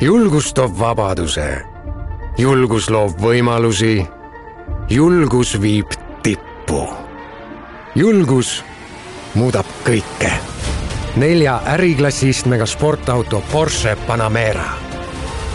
julgus toob vabaduse, julgus loob võimalusi, julgus viib tippu. julgus muudab kõike. nelja äriklassi istmega sportauto Porsche Panamera.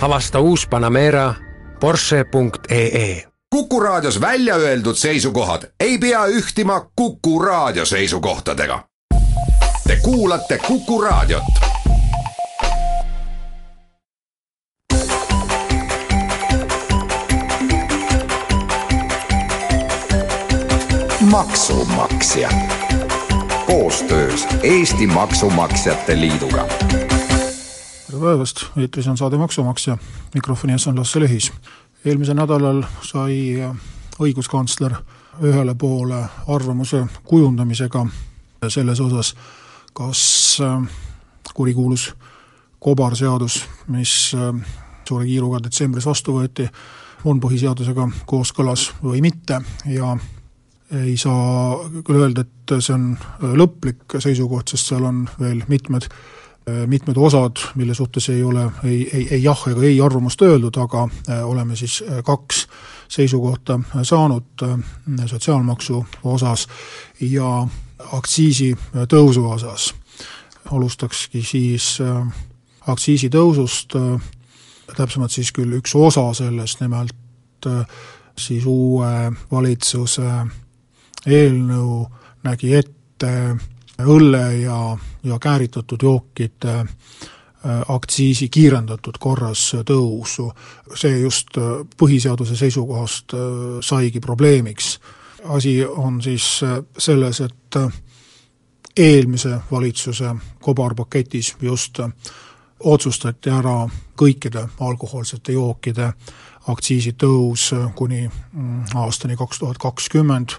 avasta uus Panamera Porsche.ee Kuku Raadios välja öeldud seisukohad ei pea ühtima Kuku Raadio seisukohtadega. Te kuulate Kuku Raadiot. Maksumaksja koostöös Eesti Maksumaksjate Liiduga. tere päevast, eetris on saade Maksumaksja, mikrofoni ees on Lasse Lehis. eelmisel nädalal sai õiguskantsler ühele poole arvamuse kujundamisega selles osas, kas kurikuulus kobarseadus, mis suure kiiruga detsembris vastu võeti, on põhiseadusega kooskõlas või mitte ja ei saa küll öelda, et see on lõplik seisukoht, sest seal on veel mitmed, mitmed osad, mille suhtes ei ole ei, ei, ei jah ega ei arvamust öeldud, aga oleme siis kaks seisukohta saanud sotsiaalmaksu osas ja aktsiisi tõusu osas. alustakski siis aktsiisitõusust, täpsemalt siis küll üks osa sellest, nimelt siis uue valitsuse eelnõu nägi ette õlle ja, ja kääritatud jookide aktsiisi kiirendatud korras tõusu. see just põhiseaduse seisukohast saigi probleemiks. asi on siis selles, et eelmise valitsuse kobarpaketis just otsustati ära kõikide alkohoolsete jookide aktsiisitõus kuni aastani kaks tuhat kakskümmend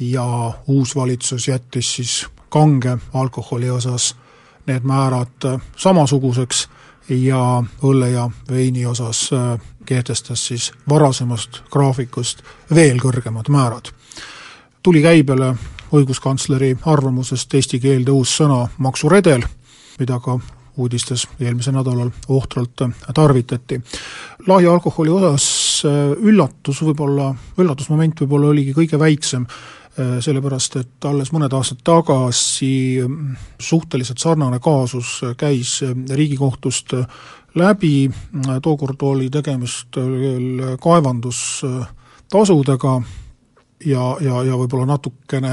ja uus valitsus jättis siis kange alkoholi osas need määrad samasuguseks ja õlle ja veini osas kehtestas siis varasemast graafikust veel kõrgemad määrad. tuli käibele õiguskantsleri arvamusest eesti keelde uus sõna maksuredel, mida ka uudistes eelmisel nädalal ohtralt tarvitati. lahja alkoholi osas üllatus võib-olla, üllatusmoment võib-olla oligi kõige väiksem, sellepärast et alles mõned aastad tagasi suhteliselt sarnane kaasus käis Riigikohtust läbi, tookord oli tegemist veel kaevandustasudega ja, ja, ja võib-olla natukene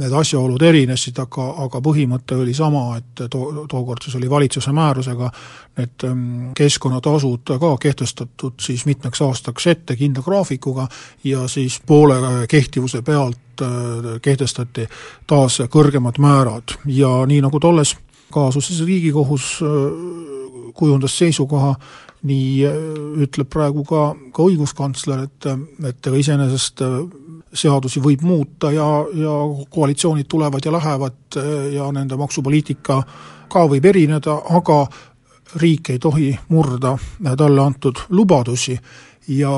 need asjaolud erinesid, aga, aga põhimõte oli sama, et too, tookord siis oli valitsuse määrusega need keskkonnatasud ka kehtestatud siis mitmeks aastaks ette kindla graafikuga ja siis poole kehtivuse pealt kehtestati taas kõrgemad määrad. Ja nii, nagu tolles kaasuses Riigikohus kujundas seisukoha, nii ütleb praegu ka, ka õiguskantsler, et, et ega iseenesest seadusi võib muuta ja, ja koalitsioonid tulevad ja lähevad ja nende maksupoliitika ka võib erineda, aga riik ei tohi murda talle antud lubadusi ja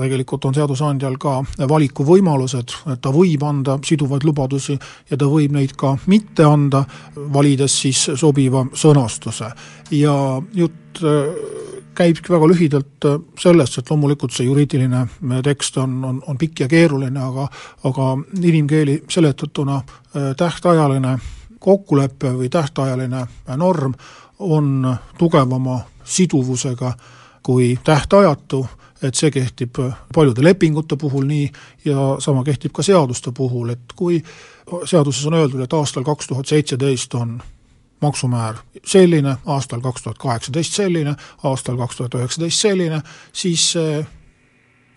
tegelikult on seadusandjal ka valikuvõimalused, et ta võib anda siduvaid lubadusi ja ta võib neid ka mitte anda, valides siis sobiva sõnastuse. ja jutt käibki väga lühidalt sellest, et loomulikult see juriidiline tekst on, on, on pikk ja keeruline, aga aga inimkeeli seletatuna tähtajaline kokkulepe või tähtajaline norm on tugevama siduvusega kui tähtajatu, et see kehtib paljude lepingute puhul nii ja sama kehtib ka seaduste puhul, et kui seaduses on öeldud, et aastal kaks tuhat seitseteist on maksumäär selline, aastal kaks tuhat kaheksateist selline, aastal kaks tuhat üheksateist selline, siis see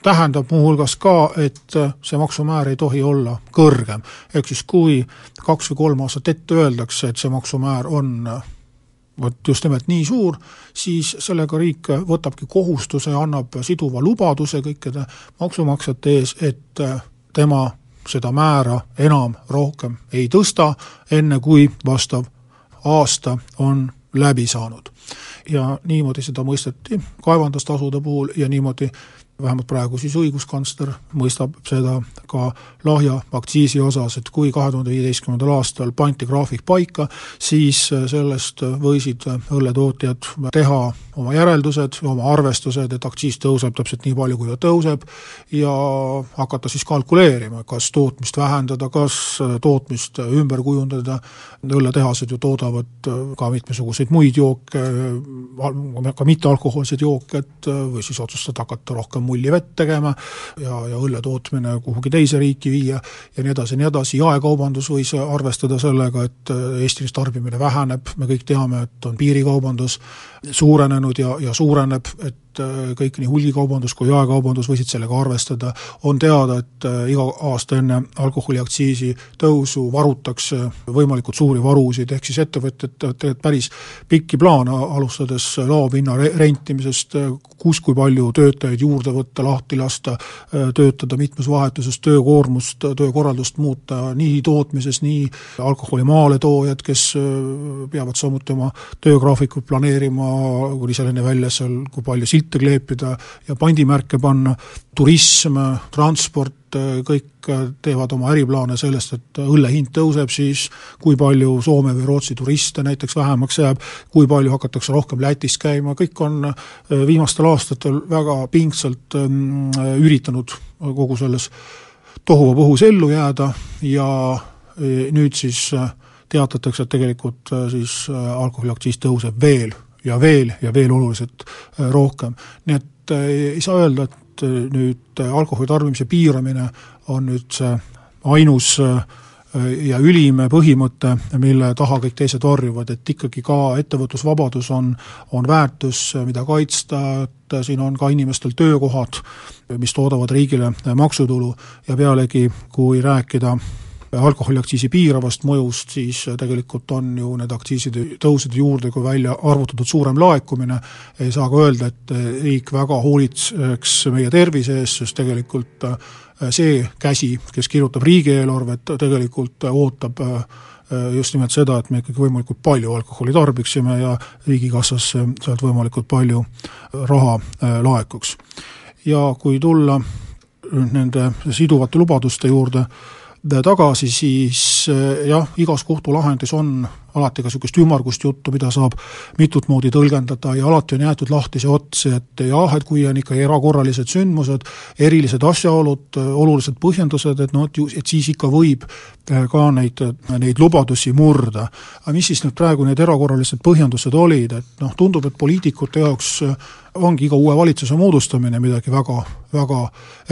tähendab muuhulgas ka, et see maksumäär ei tohi olla kõrgem. ehk siis kui kaks või kolm aastat ette öeldakse, et see maksumäär on vot just nimelt nii suur, siis sellega riik võtabki kohustuse annab siduva lubaduse kõikide maksumaksjate ees, et tema seda määra enam rohkem ei tõsta, enne kui vastav aasta on läbi saanud. ja niimoodi seda mõisteti kaevandustasude puhul ja niimoodi vähemalt praegu siis õiguskantsler mõistab seda ka lahja aktsiisi osas, et kui kahe tuhande viieteistkümnendal aastal pandi graafik paika, siis sellest võisid õlletootjad teha oma järeldused, oma arvestused, et aktsiis tõuseb täpselt nii palju, kui ta tõuseb, ja hakata siis kalkuleerima, kas tootmist vähendada, kas tootmist ümber kujundada, õlletehased ju toodavad ka mitmesuguseid muid jooke, ka mittealkohoolseid jooke, et või siis otsustada hakata rohkem mullivett tegema ja, ja õlle tootmine kuhugi teise riiki viia ja nii edasi ja nii edasi, jaekaubandus võis arvestada sellega, et Eestis tarbimine väheneb, me kõik teame, et on piirikaubandus suurenenud ja, ja suureneb, et kõik nii hulgikaubandus kui jaekaubandus võisid sellega arvestada, on teada, et iga aasta enne alkoholiaktsiisi tõusu varutakse võimalikult suuri varusid, ehk siis ettevõtjad teevad päris pikki plaane, alustades laopinna rentimisest, kus kui palju töötajaid juurde võtta, lahti lasta, töötada mitmes vahetuses, töökoormust, töökorraldust muuta nii tootmises, nii alkoholi maaletoojad, kes peavad samuti oma töögraafikut planeerima, kuni selleni välja seal, kui palju silte kleepida ja pandimärke panna, turism, transport, kõik teevad oma äriplaane sellest, et õlle hind tõuseb, siis kui palju Soome või Rootsi turiste näiteks vähemaks jääb, kui palju hakatakse rohkem Lätis käima, kõik on viimastel aastatel väga pingsalt ähm, üritanud kogu selles tohuvabohus ellu jääda ja äh, nüüd siis äh, teatatakse, et tegelikult äh, siis alkoholiaktsiis tõuseb veel ja veel ja veel oluliselt äh, rohkem. nii et äh, ei saa öelda, et äh, nüüd alkoholi tarbimise piiramine on nüüd see ainus ja ülim põhimõte, mille taha kõik teised varjuvad, et ikkagi ka ettevõtlusvabadus on, on väärtus, mida kaitsta, et siin on ka inimestel töökohad, mis toodavad riigile maksutulu. Ja pealegi, kui rääkida alkoholiaktsiisi piiravast mõjust, siis tegelikult on ju need aktsiiside tõusude juurde, kui välja arvutatud suurem laekumine, ei saa ka öelda, et riik väga hoolitseks meie tervise eest, sest tegelikult äh, see käsi, kes kirjutab riigieelarvet, tegelikult ootab äh, just nimelt seda, et me ikkagi võimalikult palju alkoholi tarbiksime ja riigikassasse sealt võimalikult palju raha äh, laekuks. ja kui tulla nende siduvate lubaduste juurde, tagasi, siis eh, jah, igas kohtulahendis on alati ka niisugust ümmargust juttu, mida saab mitut moodi tõlgendada ja alati on jäetud lahtise otsi, et jah, et kui on ikka erakorralised sündmused, erilised asjaolud, olulised põhjendused, et noh, et ju, et siis ikka võib eh, ka neid, neid lubadusi murda. aga mis siis nüüd praegu need erakorralised põhjendused olid, et noh, tundub, et poliitikute jaoks ongi iga uue valitsuse moodustamine midagi väga, väga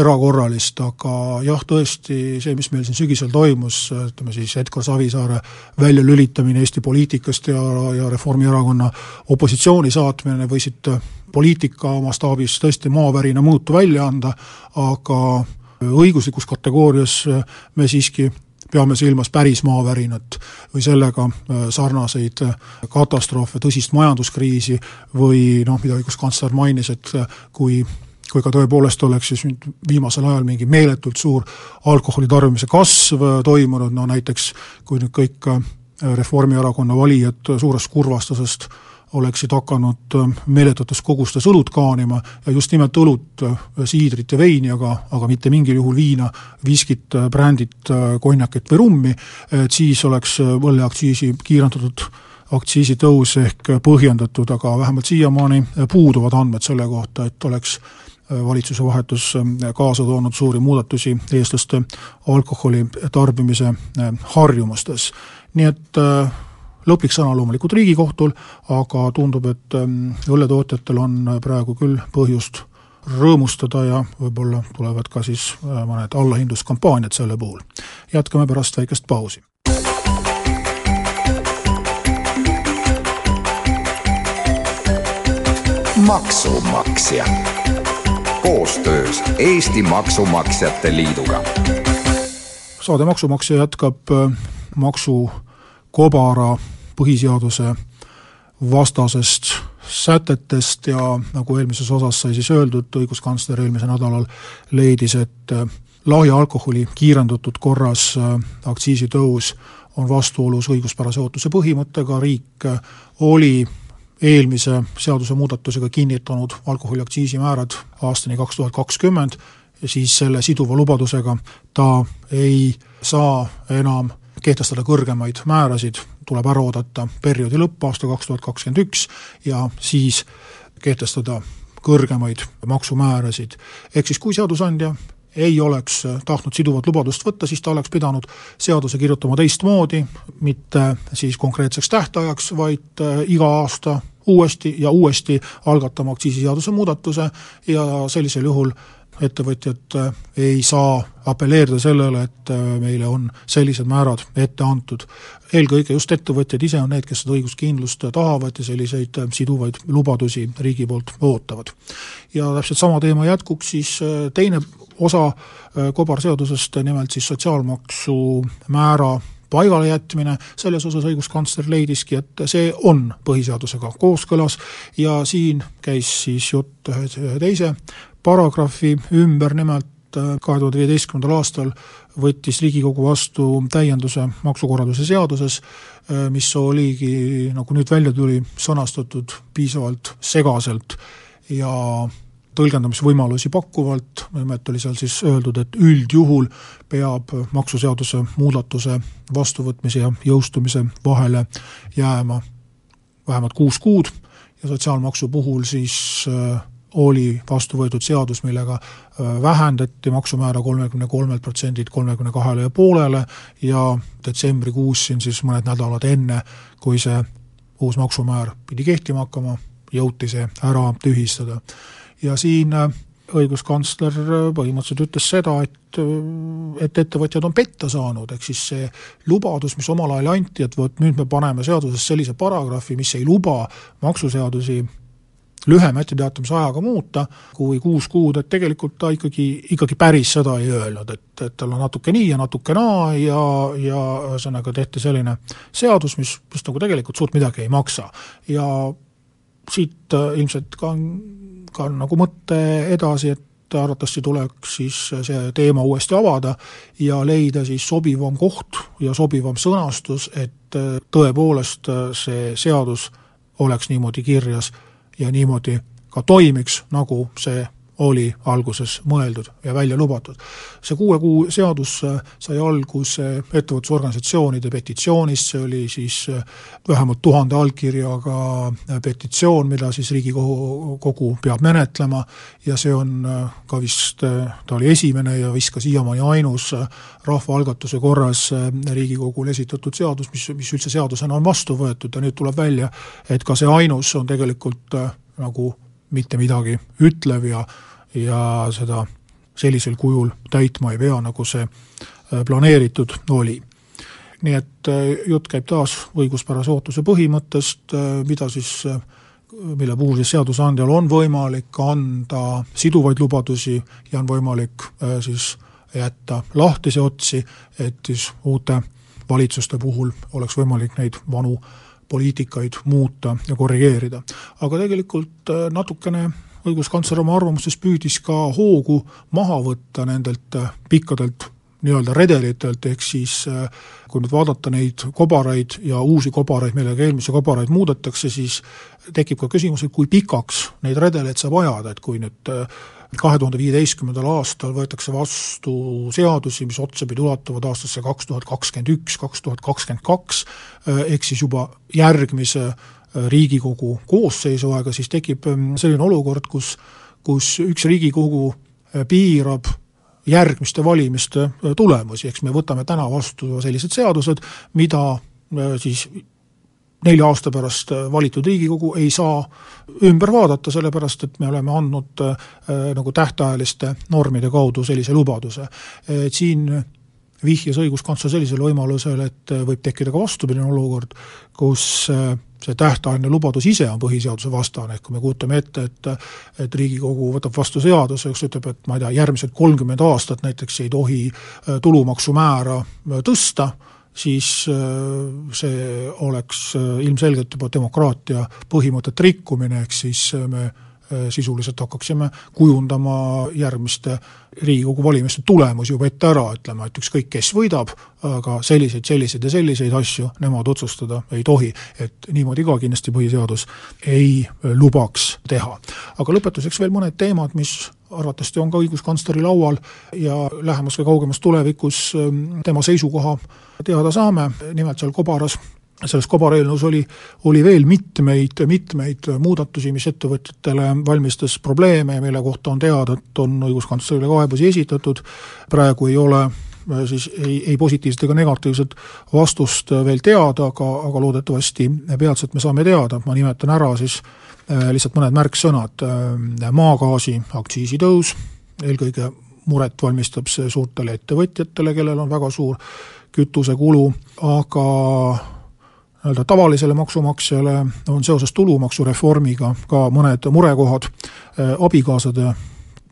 erakorralist, aga jah, tõesti see, mis meil siin sügisel toimus, ütleme siis Edgar Savisaare väljalülitamine Eesti poliitikast ja, ja Reformierakonna opositsiooni saatmine võisid poliitika mastaabis tõesti maavärina mõõtu välja anda, aga õiguslikus kategoorias me siiski peame silmas päris maavärinat või sellega äh, sarnaseid äh, katastroofe, tõsist majanduskriisi või noh, mida õiguskantsler mainis, et äh, kui kui ka tõepoolest oleks siis nüüd viimasel ajal mingi meeletult suur alkoholi tarbimise kasv toimunud, no näiteks kui nüüd kõik Reformierakonna valijad suurest kurvastusest oleksid hakanud äh, meeletutes kogustes õlut kaanima ja just nimelt õlut, äh, siidrit ja veini, aga, aga mitte mingil juhul viina, viskit, äh, brändit, konjakit või rummi, et siis oleks õlleaktsiisi kiirendatud aktsiisitõus ehk põhjendatud, aga vähemalt siiamaani puuduvad andmed selle kohta, et oleks valitsuse vahetus kaasa toonud suuri muudatusi eestlaste alkoholi tarbimise harjumustes. nii et lõplik sõna loomulikult Riigikohtul, aga tundub, et ähm, õlletootjatel on praegu küll põhjust rõõmustada ja võib-olla tulevad ka siis äh, mõned allahindluskampaaniad selle puhul. jätkame pärast väikest pausi. maksumaksja koostöös Eesti Maksumaksjate Liiduga. saade Maksumaksja jätkab äh, maksu kobara põhiseaduse vastasest sätetest ja nagu eelmises osas sai siis öeldud, õiguskantsler eelmisel nädalal leidis, et äh, lahja alkoholi kiirendatud korras äh, aktsiisitõus on vastuolus õiguspärase ootuse põhimõttega, riik äh, oli eelmise seadusemuudatusega kinnitanud alkoholiaktsiisimäärad aastani kaks tuhat kakskümmend, siis selle siduva lubadusega ta ei saa enam kehtestada kõrgemaid määrasid, tuleb ära oodata perioodi lõpp, aasta kaks tuhat kakskümmend üks, ja siis kehtestada kõrgemaid maksumäärasid. ehk siis kui seadusandja ei oleks tahtnud siduvat lubadust võtta, siis ta oleks pidanud seaduse kirjutama teistmoodi, mitte siis konkreetseks tähtajaks, vaid äh, iga aasta uuesti ja uuesti algatama aktsiisiseaduse muudatuse ja sellisel juhul ettevõtjad äh, ei saa apelleerida sellele, et äh, meile on sellised määrad ette antud. eelkõige just ettevõtjad ise on need, kes seda õiguskindlust tahavad ja selliseid äh, siduvaid lubadusi riigi poolt ootavad. ja täpselt sama teema jätkuks siis teine osa kobarseadusest, nimelt siis sotsiaalmaksu määra paigalejätmine, selles osas õiguskantsler leidiski, et see on põhiseadusega kooskõlas ja siin käis siis jutt ühe teise paragrahvi ümber, nimelt äh, kahe tuhande viieteistkümnendal aastal võttis Riigikogu vastu täienduse maksukorralduse seaduses, äh, mis oligi, nagu nüüd välja tuli, sõnastatud piisavalt segaselt ja tõlgendamisvõimalusi pakkuvalt, nimelt oli seal siis öeldud, et üldjuhul peab maksuseaduse muudatuse vastuvõtmise ja jõustumise vahele jääma vähemalt kuus kuud ja sotsiaalmaksu puhul siis äh, oli vastu võetud seadus, millega äh, vähendati maksumäära kolmekümne kolmelt protsendilt kolmekümne kahele ja poolele ja detsembrikuus siin siis mõned nädalad enne, kui see uus maksumäär pidi kehtima hakkama, jõuti see ära tühistada. Ja siin äh, õiguskantsler äh, põhimõtteliselt ütles seda, et et ettevõtjad on petta saanud, ehk siis see lubadus, mis omal ajal anti, et vot nüüd me paneme seaduses sellise paragrahvi, mis ei luba maksuseadusi lühema etteteatamise ajaga muuta kui kuus kuud, et tegelikult ta ikkagi, ikkagi päris seda ei öelnud, et, et tal on natuke nii ja natuke naa ja, ja ühesõnaga tehti selline seadus, mis just nagu tegelikult suurt midagi ei maksa. ja siit äh, ilmselt ka on, ka on nagu mõte edasi, et arvatavasti tuleks siis see teema uuesti avada ja leida siis sobivam koht ja sobivam sõnastus, et äh, tõepoolest äh, see seadus oleks niimoodi kirjas ja niimoodi ka toimiks, nagu see oli alguses mõeldud ja välja lubatud. see kuue kuu seadus äh, sai alguse ettevõtlusorganisatsioonide petitsioonist, see oli siis äh, vähemalt tuhande allkirjaga äh, petitsioon, mida siis Riigikogu peab menetlema ja see on ka vist, ta oli esimene ja vist ka siiamaani ainus rahvaalgatuse korras Riigikogule esitatud seadus, mis, mis üldse seadusena on vastu võetud ja nüüd tuleb välja, et ka see ainus on tegelikult nagu mitte midagi ütlev ja ja seda sellisel kujul täitma ei pea, nagu see äh, planeeritud oli. nii et äh, jutt käib taas õiguspärase ootuse põhimõttest, äh, mida siis mille puhul siis seadusandjal on võimalik anda siduvaid lubadusi ja on võimalik siis jätta lahtisi otsi, et siis uute valitsuste puhul oleks võimalik neid vanu poliitikaid muuta ja korrigeerida. aga tegelikult natukene õiguskantsler oma arvamuses püüdis ka hoogu maha võtta nendelt äh, pikkadelt nii-öelda redelitelt, ehk siis äh, kui nüüd vaadata neid kobaraid ja uusi kobaraid, millega eelmisi kobaraid muudetakse, siis tekib ka küsimus, et kui pikaks neid redeleid saab ajada, et kui nüüd äh, kahe tuhande viieteistkümnendal aastal võetakse vastu seadusi, mis otsapidi ulatuvad aastasse kaks tuhat kakskümmend üks, kaks tuhat kakskümmend kaks, ehk siis juba järgmise Riigikogu koosseisu aega, siis tekib ähm, selline olukord, kus, kus üks Riigikogu äh, piirab järgmiste valimiste tulemusi, eks me võtame täna vastu sellised seadused, mida siis nelja aasta pärast valitud Riigikogu ei saa ümber vaadata, sellepärast et me oleme andnud äh, nagu tähtajaliste normide kaudu sellise lubaduse. et siin vihjas õiguskantsler sellisele võimalusele, et võib tekkida ka vastupidine olukord, kus see tähtajaline lubadus ise on põhiseaduse vastane, ehk kui me kujutame ette, et et Riigikogu võtab vastu seaduse, kes ütleb, et ma ei tea, järgmised kolmkümmend aastat näiteks ei tohi äh, tulumaksumäära äh, tõsta, siis äh, see oleks ilmselgelt juba demokraatia põhimõtete rikkumine, ehk siis me sisuliselt hakkaksime kujundama järgmiste Riigikogu valimiste tulemusi juba ette ära, ütlema, et ükskõik, kes võidab, aga selliseid, selliseid ja selliseid asju nemad otsustada ei tohi. et niimoodi ka kindlasti põhiseadus ei lubaks teha. aga lõpetuseks veel mõned teemad, mis arvatavasti on ka õiguskantsleri laual ja lähemas või kaugemas tulevikus ähm, tema seisukoha teada saame, nimelt seal kobaras selles kobareelnõus oli, oli veel mitmeid, mitmeid muudatusi, mis ettevõtjatele valmistas probleeme ja mille kohta on teada, et on õiguskantslerile kaebusi esitatud, praegu ei ole äh, siis ei, ei positiivset ega negatiivset vastust veel teada, aga, aga loodetavasti peatselt me saame teada, ma nimetan ära siis äh, lihtsalt mõned märksõnad, äh, maagaasi aktsiisitõus, eelkõige muret valmistab see suurtele ettevõtjatele, kellel on väga suur kütusekulu, aga nii-öelda tavalisele maksumaksjale on seoses tulumaksureformiga ka mõned murekohad, äh, abikaasade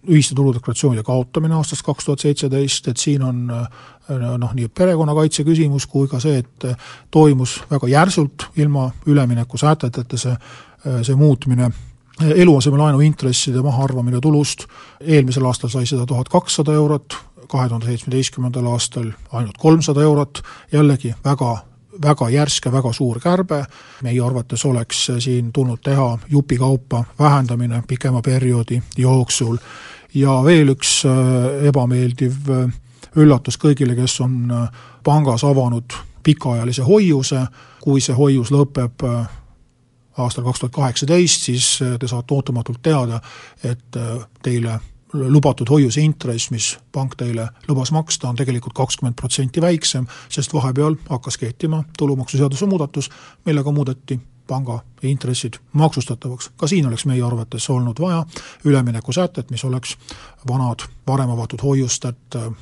ühiste tuludeklaratsioonide kaotamine aastast kaks tuhat seitseteist, et siin on noh, nii perekonnakaitse küsimus kui ka see, et toimus väga järsult ilma üleminekusäteteta see, äh, see muutmine, eluasemelaenu intresside mahaarvamine tulust, eelmisel aastal sai seda tuhat kakssada eurot, kahe tuhande seitsmeteistkümnendal aastal ainult kolmsada eurot, jällegi väga väga järsk ja väga suur kärbe, meie arvates oleks siin tulnud teha jupikaupa vähendamine pikema perioodi jooksul. Ja veel üks äh, ebameeldiv äh, üllatus kõigile, kes on äh, pangas avanud pikaajalise hoiuse, kui see hoius lõpeb aastal kaks tuhat kaheksateist, siis te saate ootamatult teada, et teile lubatud hoiuse intress, mis pank teile lubas maksta, on tegelikult kakskümmend protsenti väiksem, sest vahepeal hakkas kehtima tulumaksuseaduse muudatus, millega muudeti panga intressid maksustatavaks. ka siin oleks meie arvates olnud vaja üleminekusätet, mis oleks vanad, varem avatud hoiustajad,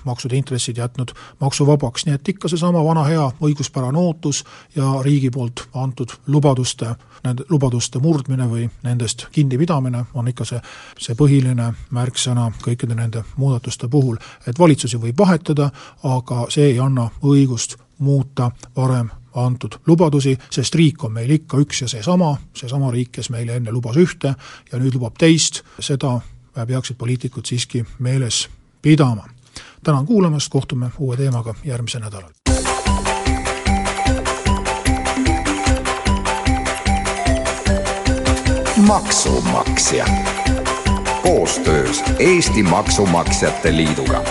maksude intressid jätnud maksuvabaks, nii et ikka seesama vana hea õiguspärane ootus ja riigi poolt antud lubaduste, nende lubaduste murdmine või nendest kinnipidamine on ikka see, see põhiline märksõna kõikide nende muudatuste puhul. et valitsusi võib vahetada, aga see ei anna õigust muuta varem antud lubadusi, sest riik on meil ikka üks ja seesama, seesama riik, kes meile enne lubas ühte ja nüüd lubab teist, seda peaksid poliitikud siiski meeles pidama. tänan kuulamast, kohtume uue teemaga järgmisel nädalal. maksumaksja koostöös Eesti Maksumaksjate Liiduga